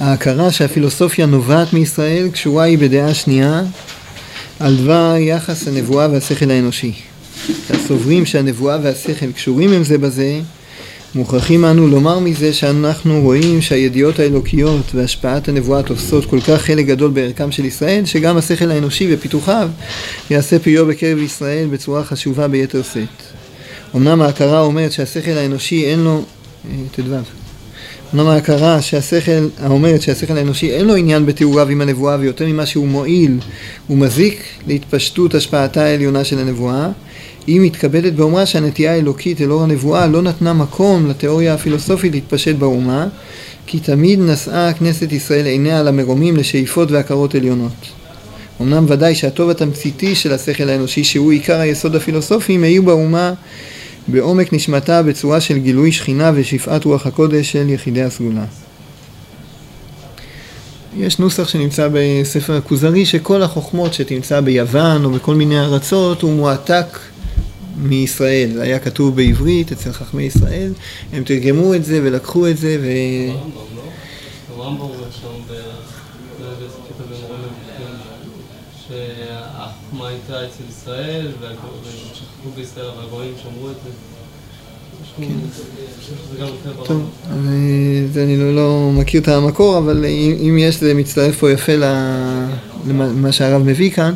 ההכרה שהפילוסופיה נובעת מישראל קשורה היא בדעה שנייה על דבר יחס הנבואה והשכל האנושי. הסוברים שהנבואה והשכל קשורים עם זה בזה, מוכרחים אנו לומר מזה שאנחנו רואים שהידיעות האלוקיות והשפעת הנבואה תופסות כל כך חלק גדול בערכם של ישראל, שגם השכל האנושי ופיתוחיו יעשה פיו בקרב ישראל בצורה חשובה ביתר שאת. אמנם ההכרה אומרת שהשכל האנושי אין לו... אה, ט"ו אמנם ההכרה שהשכל, האומרת שהשכל האנושי אין לו עניין בתיאוריו עם הנבואה ויותר ממה שהוא מועיל הוא מזיק להתפשטות השפעתה העליונה של הנבואה היא מתכבדת באומרה שהנטייה האלוקית לאור הנבואה לא נתנה מקום לתיאוריה הפילוסופית להתפשט באומה כי תמיד נשאה כנסת ישראל עיניה למרומים לשאיפות והכרות עליונות. אמנם ודאי שהטוב התמציתי של השכל האנושי שהוא עיקר היסוד הפילוסופי מאיר באומה בעומק נשמתה בצורה של גילוי שכינה ושפעת רוח הקודש של יחידי הסגולה. יש נוסח שנמצא בספר הכוזרי שכל החוכמות שתמצא ביוון או בכל מיני ארצות הוא מועתק מישראל, היה כתוב בעברית אצל חכמי ישראל, הם תרגמו את זה ולקחו את זה ו... שהחוכמה הייתה אצל ישראל, שכחו בישראל, אבל הגויים שמרו את זה. טוב, אני לא, לא מכיר את המקור, אבל אם יש זה מצטרף פה יפה למה שהרב מביא כאן.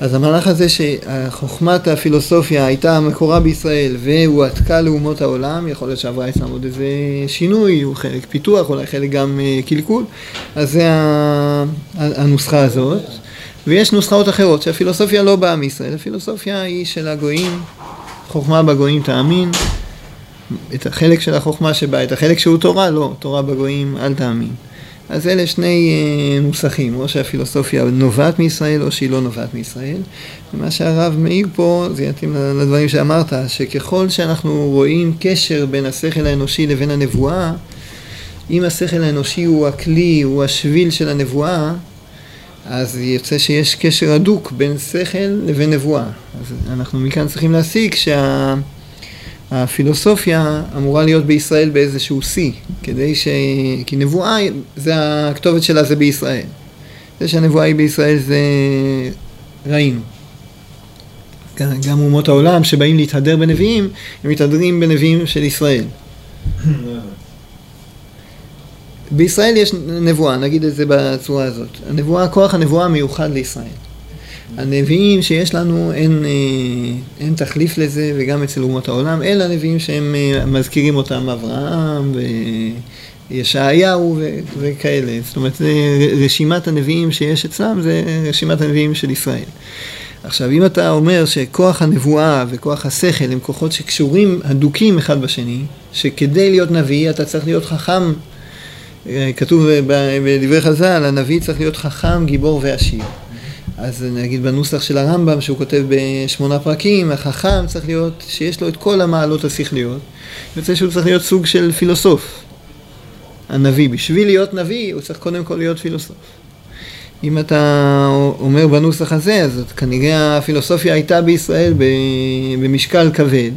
אז המהלך הזה שחוכמת הפילוסופיה הייתה מקורה בישראל והועתקה לאומות העולם, יכול להיות שעברה אצלם עוד איזה שינוי, הוא חלק פיתוח, אולי חלק גם אה, קלקול, אז זה הנוסחה הזאת. ויש נוסחאות אחרות, שהפילוסופיה לא באה מישראל, הפילוסופיה היא של הגויים, חוכמה בגויים תאמין, את החלק של החוכמה שבה, את החלק שהוא תורה, לא, תורה בגויים אל תאמין. אז אלה שני אה, נוסחים, או שהפילוסופיה נובעת מישראל או שהיא לא נובעת מישראל. ומה שהרב מעיר פה, זה יתאים לדברים שאמרת, שככל שאנחנו רואים קשר בין השכל האנושי לבין הנבואה, אם השכל האנושי הוא הכלי, הוא השביל של הנבואה, אז יוצא שיש קשר הדוק בין שכל לבין נבואה. אז אנחנו מכאן צריכים להסיק שה... הפילוסופיה אמורה להיות בישראל באיזשהו שיא, כדי ש... כי נבואה, זה הכתובת שלה זה בישראל. זה שהנבואה היא בישראל זה ראינו. גם אומות העולם שבאים להתהדר בנביאים, הם מתהדרים בנביאים של ישראל. בישראל יש נבואה, נגיד את זה בצורה הזאת. הנבואה, כוח הנבואה מיוחד לישראל. הנביאים שיש לנו אין, אה, אין תחליף לזה וגם אצל אומות העולם, אלה הנביאים שהם אה, מזכירים אותם אברהם וישעיהו וכאלה. זאת אומרת, רשימת הנביאים שיש אצלם זה רשימת הנביאים של ישראל. עכשיו, אם אתה אומר שכוח הנבואה וכוח השכל הם כוחות שקשורים הדוקים אחד בשני, שכדי להיות נביא אתה צריך להיות חכם, כתוב בדברי חז"ל, הנביא צריך להיות חכם, גיבור ועשיר. אז נגיד בנוסח של הרמב"ם שהוא כותב בשמונה פרקים, החכם צריך להיות, שיש לו את כל המעלות השכליות, יוצא שהוא צריך להיות סוג של פילוסוף, הנביא. בשביל להיות נביא הוא צריך קודם כל להיות פילוסוף. אם אתה אומר בנוסח הזה, אז כנראה הפילוסופיה הייתה בישראל במשקל כבד,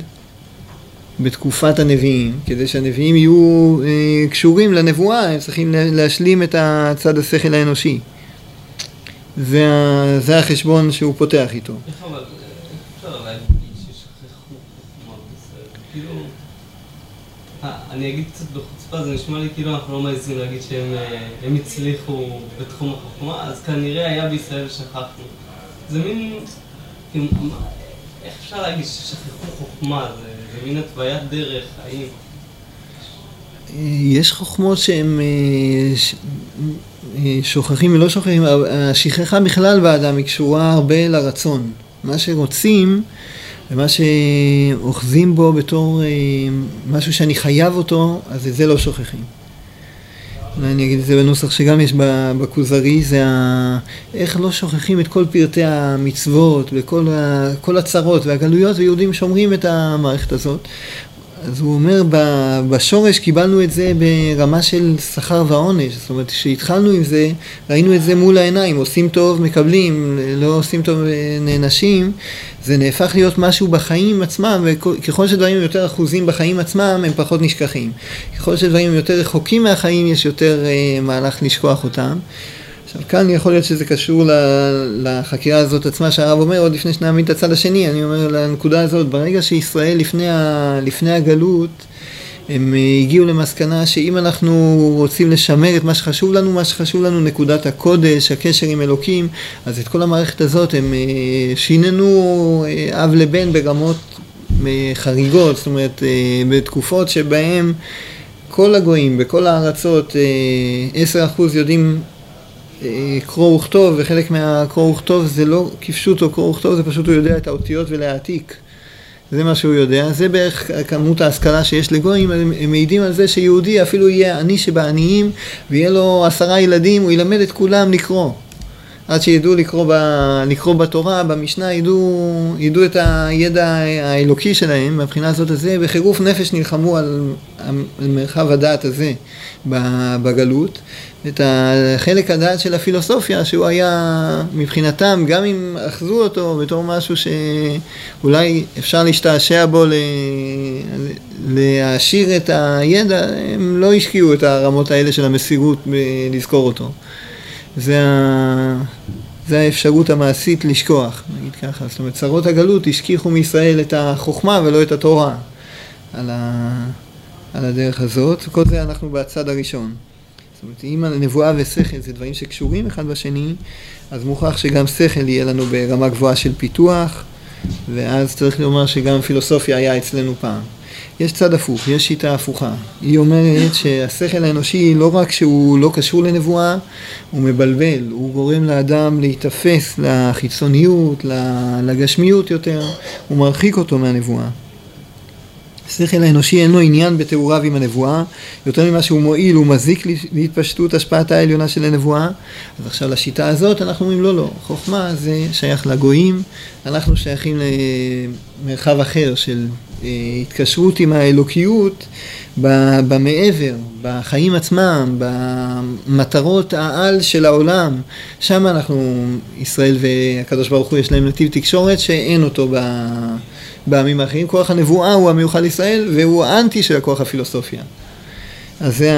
בתקופת הנביאים, כדי שהנביאים יהיו אה, קשורים לנבואה, הם צריכים להשלים את הצד השכל האנושי. זה, זה החשבון שהוא פותח איתו. איך אבל, אפשר להגיד ששכחו חוכמה בסדר? כאילו, אני אגיד קצת בחוצפה, זה נשמע לי כאילו אנחנו לא מעזים להגיד שהם אה, הצליחו בתחום החוכמה, אז כנראה היה בישראל שכחנו. זה מין, כאילו, איך אפשר להגיד ששכחו חוכמה? זה, זה מין התוויית דרך, האם... יש חוכמות שהן אה, שוכחים ולא שוכחים, השכחה בכלל באדם היא קשורה הרבה לרצון. מה שרוצים ומה שאוחזים בו בתור אה, משהו שאני חייב אותו, אז את זה לא שוכחים. אולי אני אגיד את זה בנוסח שגם יש בכוזרי, זה ה... איך לא שוכחים את כל פרטי המצוות וכל ה... הצרות והגלויות, ויהודים שומרים את המערכת הזאת. אז הוא אומר, בשורש קיבלנו את זה ברמה של שכר ועונש. זאת אומרת, כשהתחלנו עם זה, ראינו את זה מול העיניים, עושים טוב, מקבלים, לא עושים טוב, נענשים. זה נהפך להיות משהו בחיים עצמם, וככל שדברים יותר אחוזים בחיים עצמם, הם פחות נשכחים. ככל שדברים יותר רחוקים מהחיים, יש יותר uh, מהלך לשכוח אותם. עכשיו. כאן יכול להיות שזה קשור לחקירה הזאת עצמה שהרב אומר עוד לפני שנעמיד את הצד השני, אני אומר לנקודה הזאת, ברגע שישראל לפני, ה, לפני הגלות הם אה, הגיעו למסקנה שאם אנחנו רוצים לשמר את מה שחשוב לנו, מה שחשוב לנו נקודת הקודש, הקשר עם אלוקים, אז את כל המערכת הזאת הם אה, שיננו אה, אב לבן ברמות חריגות, זאת אומרת בתקופות שבהן כל הגויים בכל הארצות, עשר אחוז יודעים קרוא וכתוב, וחלק מהקרוא וכתוב זה לא כפשוטו קרוא וכתוב, זה פשוט הוא יודע את האותיות ולהעתיק. זה מה שהוא יודע, זה בערך כמות ההשכלה שיש לגויים, הם מעידים על זה שיהודי אפילו יהיה עני שבעניים ויהיה לו עשרה ילדים, הוא ילמד את כולם לקרוא. עד שידעו לקרוא, ב, לקרוא בתורה, במשנה, ידעו, ידעו את הידע האלוקי שלהם, מהבחינה הזאת הזה, בחירוף נפש נלחמו על, על מרחב הדעת הזה בגלות, את החלק הדעת של הפילוסופיה, שהוא היה מבחינתם, גם אם אחזו אותו בתור משהו שאולי אפשר להשתעשע בו, להעשיר את הידע, הם לא השקיעו את הרמות האלה של המסירות לזכור אותו. זה, ה... זה האפשרות המעשית לשכוח, נגיד ככה. זאת אומרת, צרות הגלות השכיחו מישראל את החוכמה ולא את התורה על, ה... על הדרך הזאת. כל זה אנחנו בצד הראשון. זאת אומרת, אם הנבואה ושכל זה דברים שקשורים אחד בשני, אז מוכרח שגם שכל יהיה לנו ברמה גבוהה של פיתוח, ואז צריך לומר שגם פילוסופיה היה אצלנו פעם. יש צד הפוך, יש שיטה הפוכה. היא אומרת שהשכל האנושי לא רק שהוא לא קשור לנבואה, הוא מבלבל, הוא גורם לאדם להיתפס לחיצוניות, לגשמיות יותר, הוא מרחיק אותו מהנבואה. השכל האנושי אין לו עניין בתיאוריו עם הנבואה, יותר ממה שהוא מועיל, הוא מזיק להתפשטות השפעתה העליונה של הנבואה. אז עכשיו לשיטה הזאת אנחנו אומרים לא, לא, חוכמה זה שייך לגויים, אנחנו שייכים למרחב אחר של אה, התקשרות עם האלוקיות במעבר, בחיים עצמם, במטרות העל של העולם. שם אנחנו, ישראל והקדוש ברוך הוא יש להם נתיב תקשורת שאין אותו ב... בעמים האחרים. כוח הנבואה הוא המיוחד לישראל והוא האנטי של הכוח הפילוסופיה. אז זה,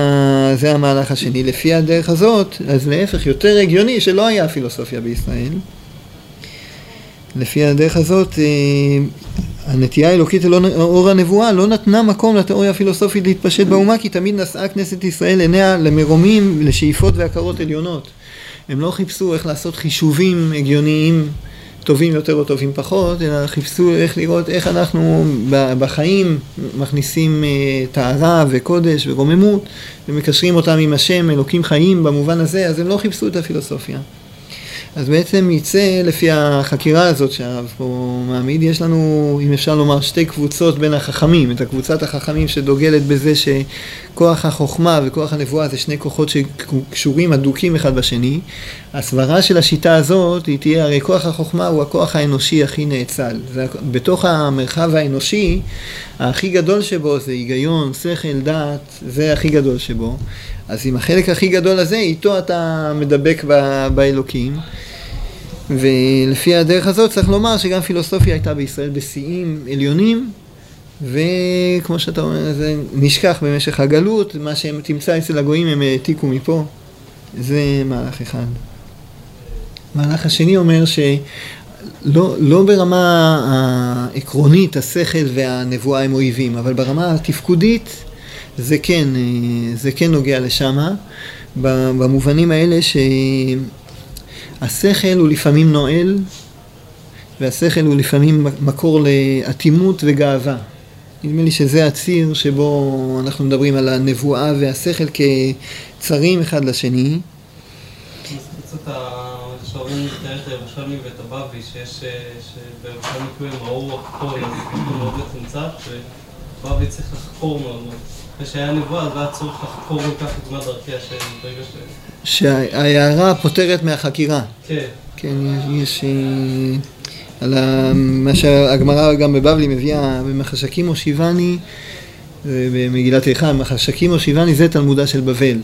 זה המהלך השני. לפי הדרך הזאת, אז להפך, יותר הגיוני שלא היה פילוסופיה בישראל. לפי הדרך הזאת, אה, הנטייה האלוקית לאור הנבואה לא נתנה מקום לתיאוריה הפילוסופית להתפשט באומה כי תמיד נשאה כנסת ישראל עיניה למרומים, לשאיפות והכרות עליונות. הם לא חיפשו איך לעשות חישובים הגיוניים טובים יותר או טובים פחות, אלא חיפשו איך לראות איך אנחנו בחיים מכניסים אה, טהרה וקודש ורוממות ומקשרים אותם עם השם, אלוקים חיים במובן הזה, אז הם לא חיפשו את הפילוסופיה. אז בעצם יצא לפי החקירה הזאת שהרב פה מעמיד, יש לנו, אם אפשר לומר, שתי קבוצות בין החכמים, את הקבוצת החכמים שדוגלת בזה שכוח החוכמה וכוח הנבואה זה שני כוחות שקשורים, הדוקים אחד בשני. הסברה של השיטה הזאת היא תהיה, הרי כוח החוכמה הוא הכוח האנושי הכי נאצל. זה, בתוך המרחב האנושי, הכי גדול שבו זה היגיון, שכל, דעת, זה הכי גדול שבו. אז עם החלק הכי גדול הזה, איתו אתה מדבק ב- באלוקים. ולפי הדרך הזאת צריך לומר שגם פילוסופיה הייתה בישראל בשיאים עליונים, וכמו שאתה אומר, זה נשכח במשך הגלות, מה שהם תמצא אצל הגויים הם העתיקו מפה. זה מהלך אחד. מהלך השני אומר שלא לא ברמה העקרונית, השכל והנבואה הם אויבים, אבל ברמה התפקודית זה כן, זה כן נוגע לשמה, במובנים האלה ש... השכל הוא לפעמים נואל, והשכל הוא לפעמים מקור לאטימות וגאווה. נדמה לי שזה הציר שבו אנחנו מדברים על הנבואה והשכל כצרים אחד לשני. קצת שאומרים מתאר את הירושלמי ואת הבבלי, שיש, שבירושלמי כאילו הם ראו הכל, אז זה מאוד מצומצם, ובבלי צריך לחקור מאוד מאוד. ושהיה נבואה, אז היה צורך לחקור כל כך את מה דרכי השם, ברגע ש... שההערה פותרת מהחקירה. כן. כן, יש... אה, על מה שהגמרא גם בבבלי מביאה, במחשקים הושיבני, במגילת איכה, מחשקים או שיבני זה תלמודה של בבל.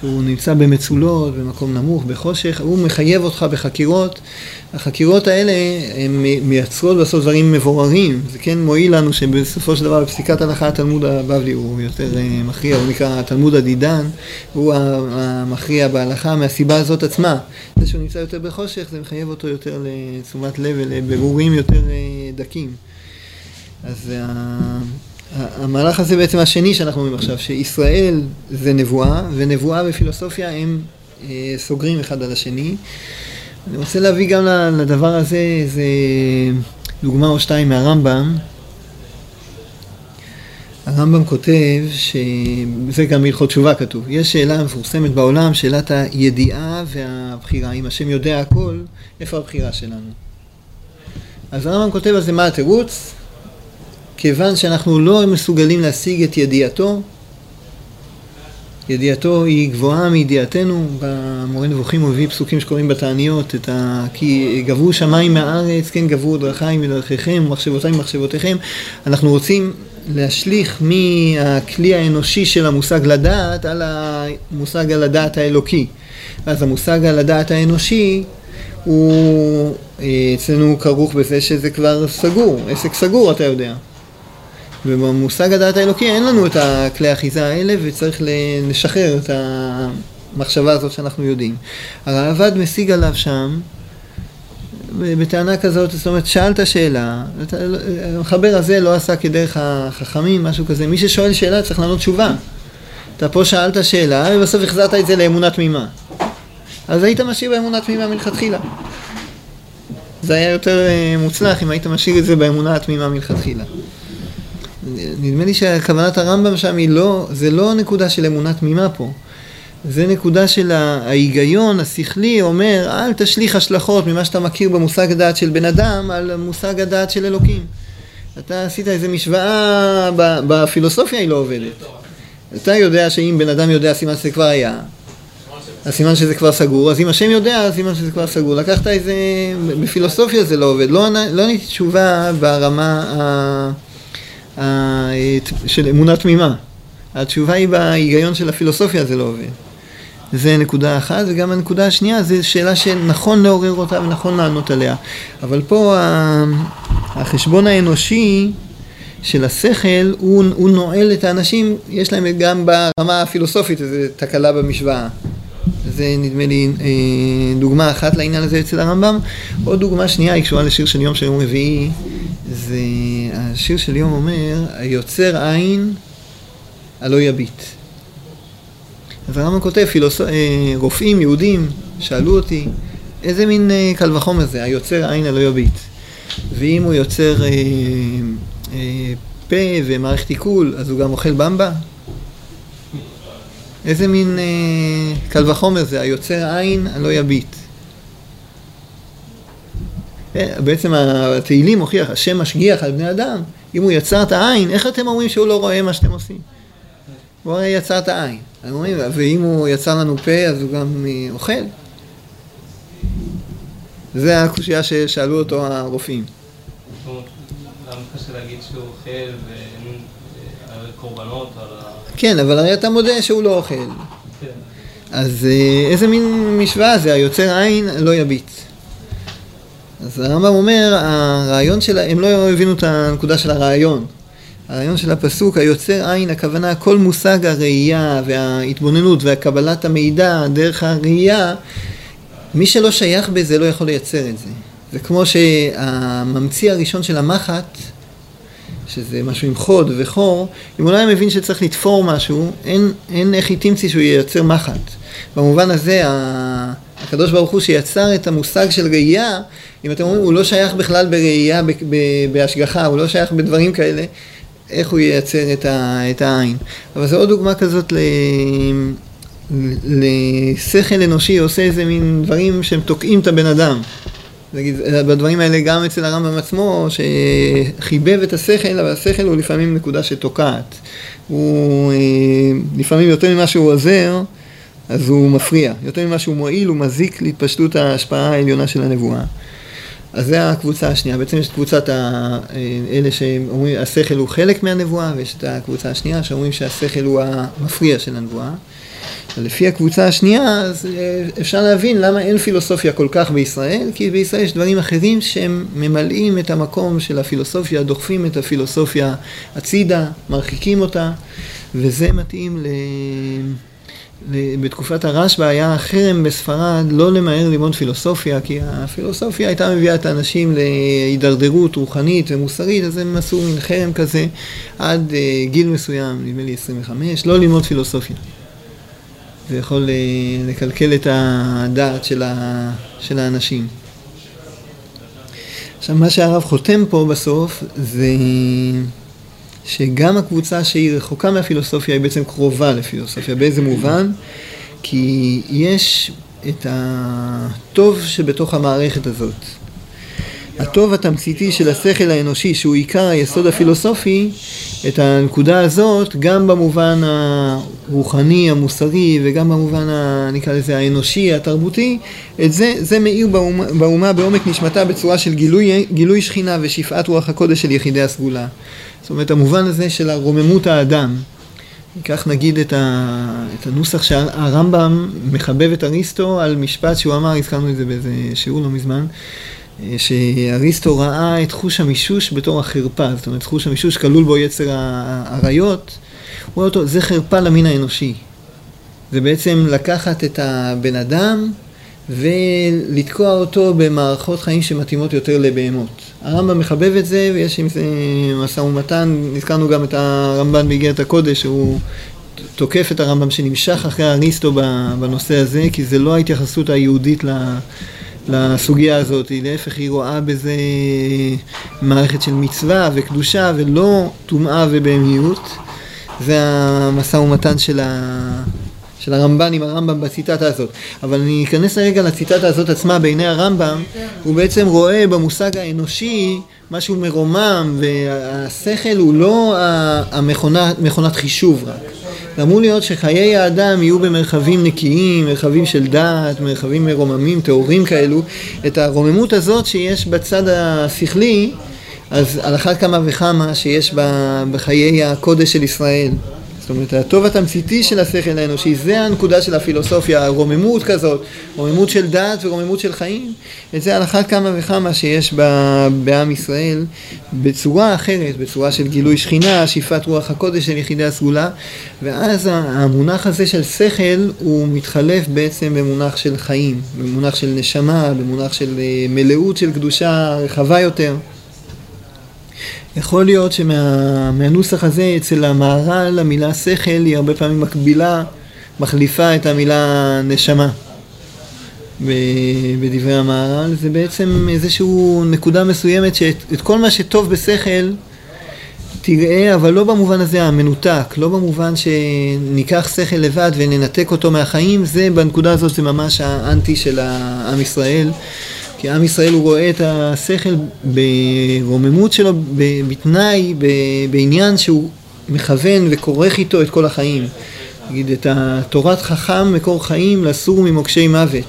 שהוא נמצא במצולות, במקום נמוך, בחושך, הוא מחייב אותך בחקירות. החקירות האלה הן מייצרות בסוף דברים מבוררים. זה כן מועיל לנו שבסופו של דבר בפסיקת הלכה התלמוד הבבלי הוא יותר אה, מכריע, הוא נקרא תלמוד הדידן, הוא המכריע בהלכה מהסיבה הזאת עצמה. זה שהוא נמצא יותר בחושך זה מחייב אותו יותר לתשומת לב ולבירורים יותר אה, דקים. אז המהלך הזה בעצם השני שאנחנו רואים עכשיו, שישראל זה נבואה, ונבואה ופילוסופיה הם אה, סוגרים אחד על השני. אני רוצה להביא גם לדבר הזה איזה דוגמה או שתיים מהרמב"ם. הרמב"ם כותב, שזה גם בהלכות תשובה כתוב, יש שאלה מפורסמת בעולם, שאלת הידיעה והבחירה. אם השם יודע הכל, איפה הבחירה שלנו? אז הרמב"ם כותב על זה מה התירוץ? כיוון שאנחנו לא מסוגלים להשיג את ידיעתו, ידיעתו היא גבוהה מידיעתנו, במורה נבוכים הוא מביא פסוקים שקוראים בתעניות, את ה... כי גברו שמיים מהארץ, כן גברו דרכי מדרכיכם, מחשבותיי ממחשבותיכם. אנחנו רוצים להשליך מהכלי האנושי של המושג לדעת על המושג על הדעת האלוקי. אז המושג על הדעת האנושי הוא אה, אצלנו כרוך בזה שזה כבר סגור, עסק סגור אתה יודע. ובמושג הדעת האלוקי אין לנו את הכלי האחיזה האלה וצריך לשחרר את המחשבה הזאת שאנחנו יודעים. הרעב"ד משיג עליו שם בטענה כזאת, זאת אומרת, שאלת שאלה, המחבר הזה לא עשה כדרך החכמים, משהו כזה, מי ששואל שאלה צריך לענות תשובה. אתה פה שאלת שאלה ובסוף החזרת את זה לאמונה תמימה. אז היית משאיר באמונה תמימה מלכתחילה. זה היה יותר אה, מוצלח אם היית משאיר את זה באמונה התמימה מלכתחילה. נדמה לי שכוונת הרמב"ם שם היא לא, זה לא נקודה של אמונה תמימה פה. זה נקודה של ההיגיון השכלי אומר, אל תשליך השלכות ממה שאתה מכיר במושג הדעת של בן אדם על מושג הדעת של אלוקים. אתה עשית איזו משוואה, בפילוסופיה היא לא עובדת. אתה יודע שאם בן אדם יודע סימן שזה כבר היה, אז סימן שזה כבר סגור, אז אם השם יודע, סימן שזה כבר סגור. לקחת איזה, בפילוסופיה זה לא עובד. לא, לא תשובה ברמה ה... של אמונה תמימה. התשובה היא בהיגיון של הפילוסופיה, זה לא עובד. זה נקודה אחת, וגם הנקודה השנייה זו שאלה שנכון לעורר אותה ונכון לענות עליה. אבל פה החשבון האנושי של השכל, הוא, הוא נועל את האנשים, יש להם גם ברמה הפילוסופית איזו תקלה במשוואה. זה נדמה לי אה, דוגמה אחת לעניין הזה אצל הרמב"ם. עוד דוגמה שנייה היא קשורה לשיר של יום של יום רביעי, זה השיר של יום אומר, היוצר עין הלא יביט. אז הרמב"ם כותב, פילוס... אה, רופאים יהודים שאלו אותי, איזה מין אה, קל וחומר זה, היוצר עין הלא יביט. ואם הוא יוצר אה, אה, פה ומערכת עיכול, אז הוא גם אוכל במבה? איזה מין אה, קל וחומר זה, היוצר עין הלא יביט. בעצם התהילים מוכיח, השם משגיח על בני אדם, אם הוא יצר את העין, איך אתם אומרים שהוא לא רואה מה שאתם עושים? הוא הרי יצר את העין. אומרים, ואם הוא יצר לנו פה, אז הוא גם אה, אוכל. זה הקושייה ששאלו אותו הרופאים. כן, אבל הרי אתה מודה שהוא לא אוכל. כן. אז אה, איזה מין משוואה זה, היוצר עין לא יביט. אז הרמב"ם אומר, הרעיון של, הם לא הבינו את הנקודה של הרעיון. הרעיון של הפסוק, היוצר עין, הכוונה כל מושג הראייה וההתבוננות והקבלת המידע דרך הראייה, מי שלא שייך בזה לא יכול לייצר את זה. זה כמו שהממציא הראשון של המחט, שזה משהו עם חוד וחור, אם הוא לא מבין שצריך לתפור משהו, אין, אין איך היא תמציא שהוא ייצר מחט. במובן הזה, הקדוש ברוך הוא שיצר את המושג של ראייה, אם אתם אומרים, הוא לא שייך בכלל בראייה, בהשגחה, הוא לא שייך בדברים כאלה, איך הוא ייצר את, ה, את העין. אבל זו עוד דוגמה כזאת ל... לשכל אנושי עושה איזה מין דברים שהם תוקעים את הבן אדם. נגיד, בדברים האלה גם אצל הרמב"ם עצמו, שחיבב את השכל, אבל השכל הוא לפעמים נקודה שתוקעת. הוא אה, לפעמים יותר ממה שהוא עוזר, אז הוא מפריע. יותר ממה שהוא מועיל, הוא מזיק להתפשטות ההשפעה העליונה של הנבואה. אז זה הקבוצה השנייה. בעצם יש את קבוצת. אלה שאומרים השכל הוא חלק מהנבואה, ויש את הקבוצה השנייה שאומרים שהשכל הוא המפריע של הנבואה. לפי הקבוצה השנייה, אז אה, אפשר להבין למה אין פילוסופיה כל כך בישראל, כי בישראל יש דברים אחרים שהם ממלאים את המקום של הפילוסופיה, דוחפים את הפילוסופיה הצידה, מרחיקים אותה, וזה מתאים ל... בתקופת הרשב"א היה חרם בספרד לא למהר ללמוד פילוסופיה, כי הפילוסופיה הייתה מביאה את האנשים להידרדרות רוחנית ומוסרית, אז הם עשו מין חרם כזה עד אה, גיל מסוים, נדמה לי 25, לא ללמוד פילוסופיה. זה יכול אה, לקלקל את הדעת של, ה, של האנשים. עכשיו, מה שהרב חותם פה בסוף זה שגם הקבוצה שהיא רחוקה מהפילוסופיה היא בעצם קרובה לפילוסופיה. באיזה מובן? כי יש את הטוב שבתוך המערכת הזאת. הטוב התמציתי של השכל האנושי, שהוא עיקר היסוד הפילוסופי, את הנקודה הזאת, גם במובן הרוחני, המוסרי, וגם במובן, ה, נקרא לזה, האנושי, התרבותי, את זה, זה מאיר באומה, באומה בעומק נשמתה בצורה של גילוי, גילוי שכינה ושפעת רוח הקודש של יחידי הסגולה. זאת אומרת, המובן הזה של הרוממות האדם. ניקח נגיד את, ה, את הנוסח שהרמב"ם מחבב את אריסטו על משפט שהוא אמר, הזכרנו את זה באיזה שיעור לא מזמן, שאריסטו ראה את חוש המישוש בתור החרפה, זאת אומרת חוש המישוש כלול בו יצר האריות, הוא רואה אותו, זה חרפה למין האנושי. זה בעצם לקחת את הבן אדם ולתקוע אותו במערכות חיים שמתאימות יותר לבהמות. הרמב"ם מחבב את זה ויש עם זה משא ומתן, נזכרנו גם את הרמב"ן באיגרת הקודש, שהוא תוקף את הרמב"ם שנמשך אחרי אריסטו בנושא הזה, כי זה לא ההתייחסות היהודית ל... לסוגיה הזאת, להפך היא רואה בזה מערכת של מצווה וקדושה ולא טומאה ובהמיות. זה המשא ומתן של, ה... של הרמב"ן עם הרמב"ם בציטטה הזאת. אבל אני אכנס רגע לציטטה הזאת עצמה בעיני הרמב"ם, הוא בעצם רואה במושג האנושי משהו מרומם, והשכל הוא לא המכונת חישוב רק. אמור להיות שחיי האדם יהיו במרחבים נקיים, מרחבים של דעת, מרחבים מרוממים, טהורים כאלו. את הרוממות הזאת שיש בצד השכלי, אז על אחת כמה וכמה שיש בחיי הקודש של ישראל. זאת אומרת, הטוב התמציתי של השכל האנושי, זה הנקודה של הפילוסופיה, הרוממות כזאת, רוממות של דת ורוממות של חיים, את זה על אחת כמה וכמה שיש בעם ישראל בצורה אחרת, בצורה של גילוי שכינה, שאיפת רוח הקודש של יחידי הסגולה, ואז המונח הזה של שכל הוא מתחלף בעצם במונח של חיים, במונח של נשמה, במונח של אה, מלאות של קדושה רחבה יותר. יכול להיות שמהנוסח הזה אצל המהר"ל המילה שכל היא הרבה פעמים מקבילה, מחליפה את המילה נשמה. בדברי המהר"ל זה בעצם איזושהי נקודה מסוימת שאת כל מה שטוב בשכל תראה, אבל לא במובן הזה המנותק, לא במובן שניקח שכל לבד וננתק אותו מהחיים, זה בנקודה הזאת זה ממש האנטי של עם ישראל. כי עם ישראל הוא רואה את השכל ברוממות שלו, בתנאי, בעניין שהוא מכוון וכורך איתו את כל החיים. נגיד את התורת חכם מקור חיים לסור ממוקשי מוות.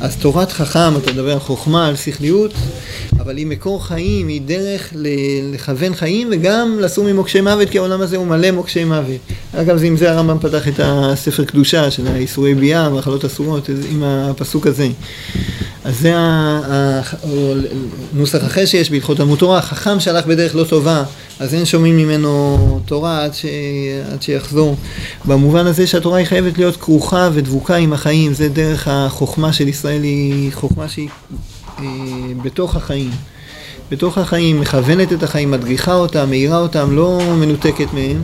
אז תורת חכם, אתה מדבר על חוכמה, על שכליות, אבל היא מקור חיים, היא דרך לכוון חיים וגם לסור ממוקשי מוות, כי העולם הזה הוא מלא מוקשי מוות. אגב, עם זה הרמב"ם פתח את הספר קדושה של האיסורי ביאה, מאכלות אסורות, עם הפסוק הזה. אז זה הנוסח אחר שיש בהלכות תלמוד תורה, חכם שהלך בדרך לא טובה, אז אין שומעים ממנו תורה עד, ש... עד שיחזור. במובן הזה שהתורה היא חייבת להיות כרוכה ודבוקה עם החיים, זה דרך החוכמה של ישראל, היא חוכמה שהיא אה, בתוך החיים. בתוך החיים, מכוונת את החיים, מדריכה אותם, מאירה אותם, לא מנותקת מהם.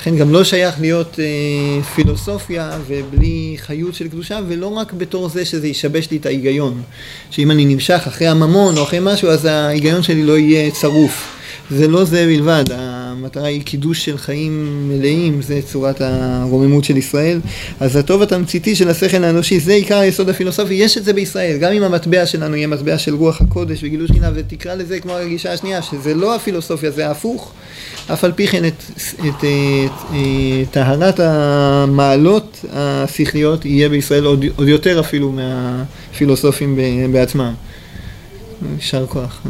לכן גם לא שייך להיות אה, פילוסופיה ובלי חיות של קדושה, ולא רק בתור זה שזה ישבש לי את ההיגיון. שאם אני נמשך אחרי הממון או אחרי משהו, אז ההיגיון שלי לא יהיה צרוף. זה לא זה בלבד, המטרה היא קידוש של חיים מלאים, זה צורת הרוממות של ישראל. אז הטוב התמציתי של השכל האנושי, זה עיקר היסוד הפילוסופי, יש את זה בישראל. גם אם המטבע שלנו יהיה מטבע של רוח הקודש וגילוי שכינה, ותקרא לזה כמו הרגישה השנייה, שזה לא הפילוסופיה, זה ההפוך. אף על פי כן את, את, טהרת המעלות השכליות יהיה בישראל עוד, עוד יותר אפילו מהפילוסופים בעצמם. יישר כוח.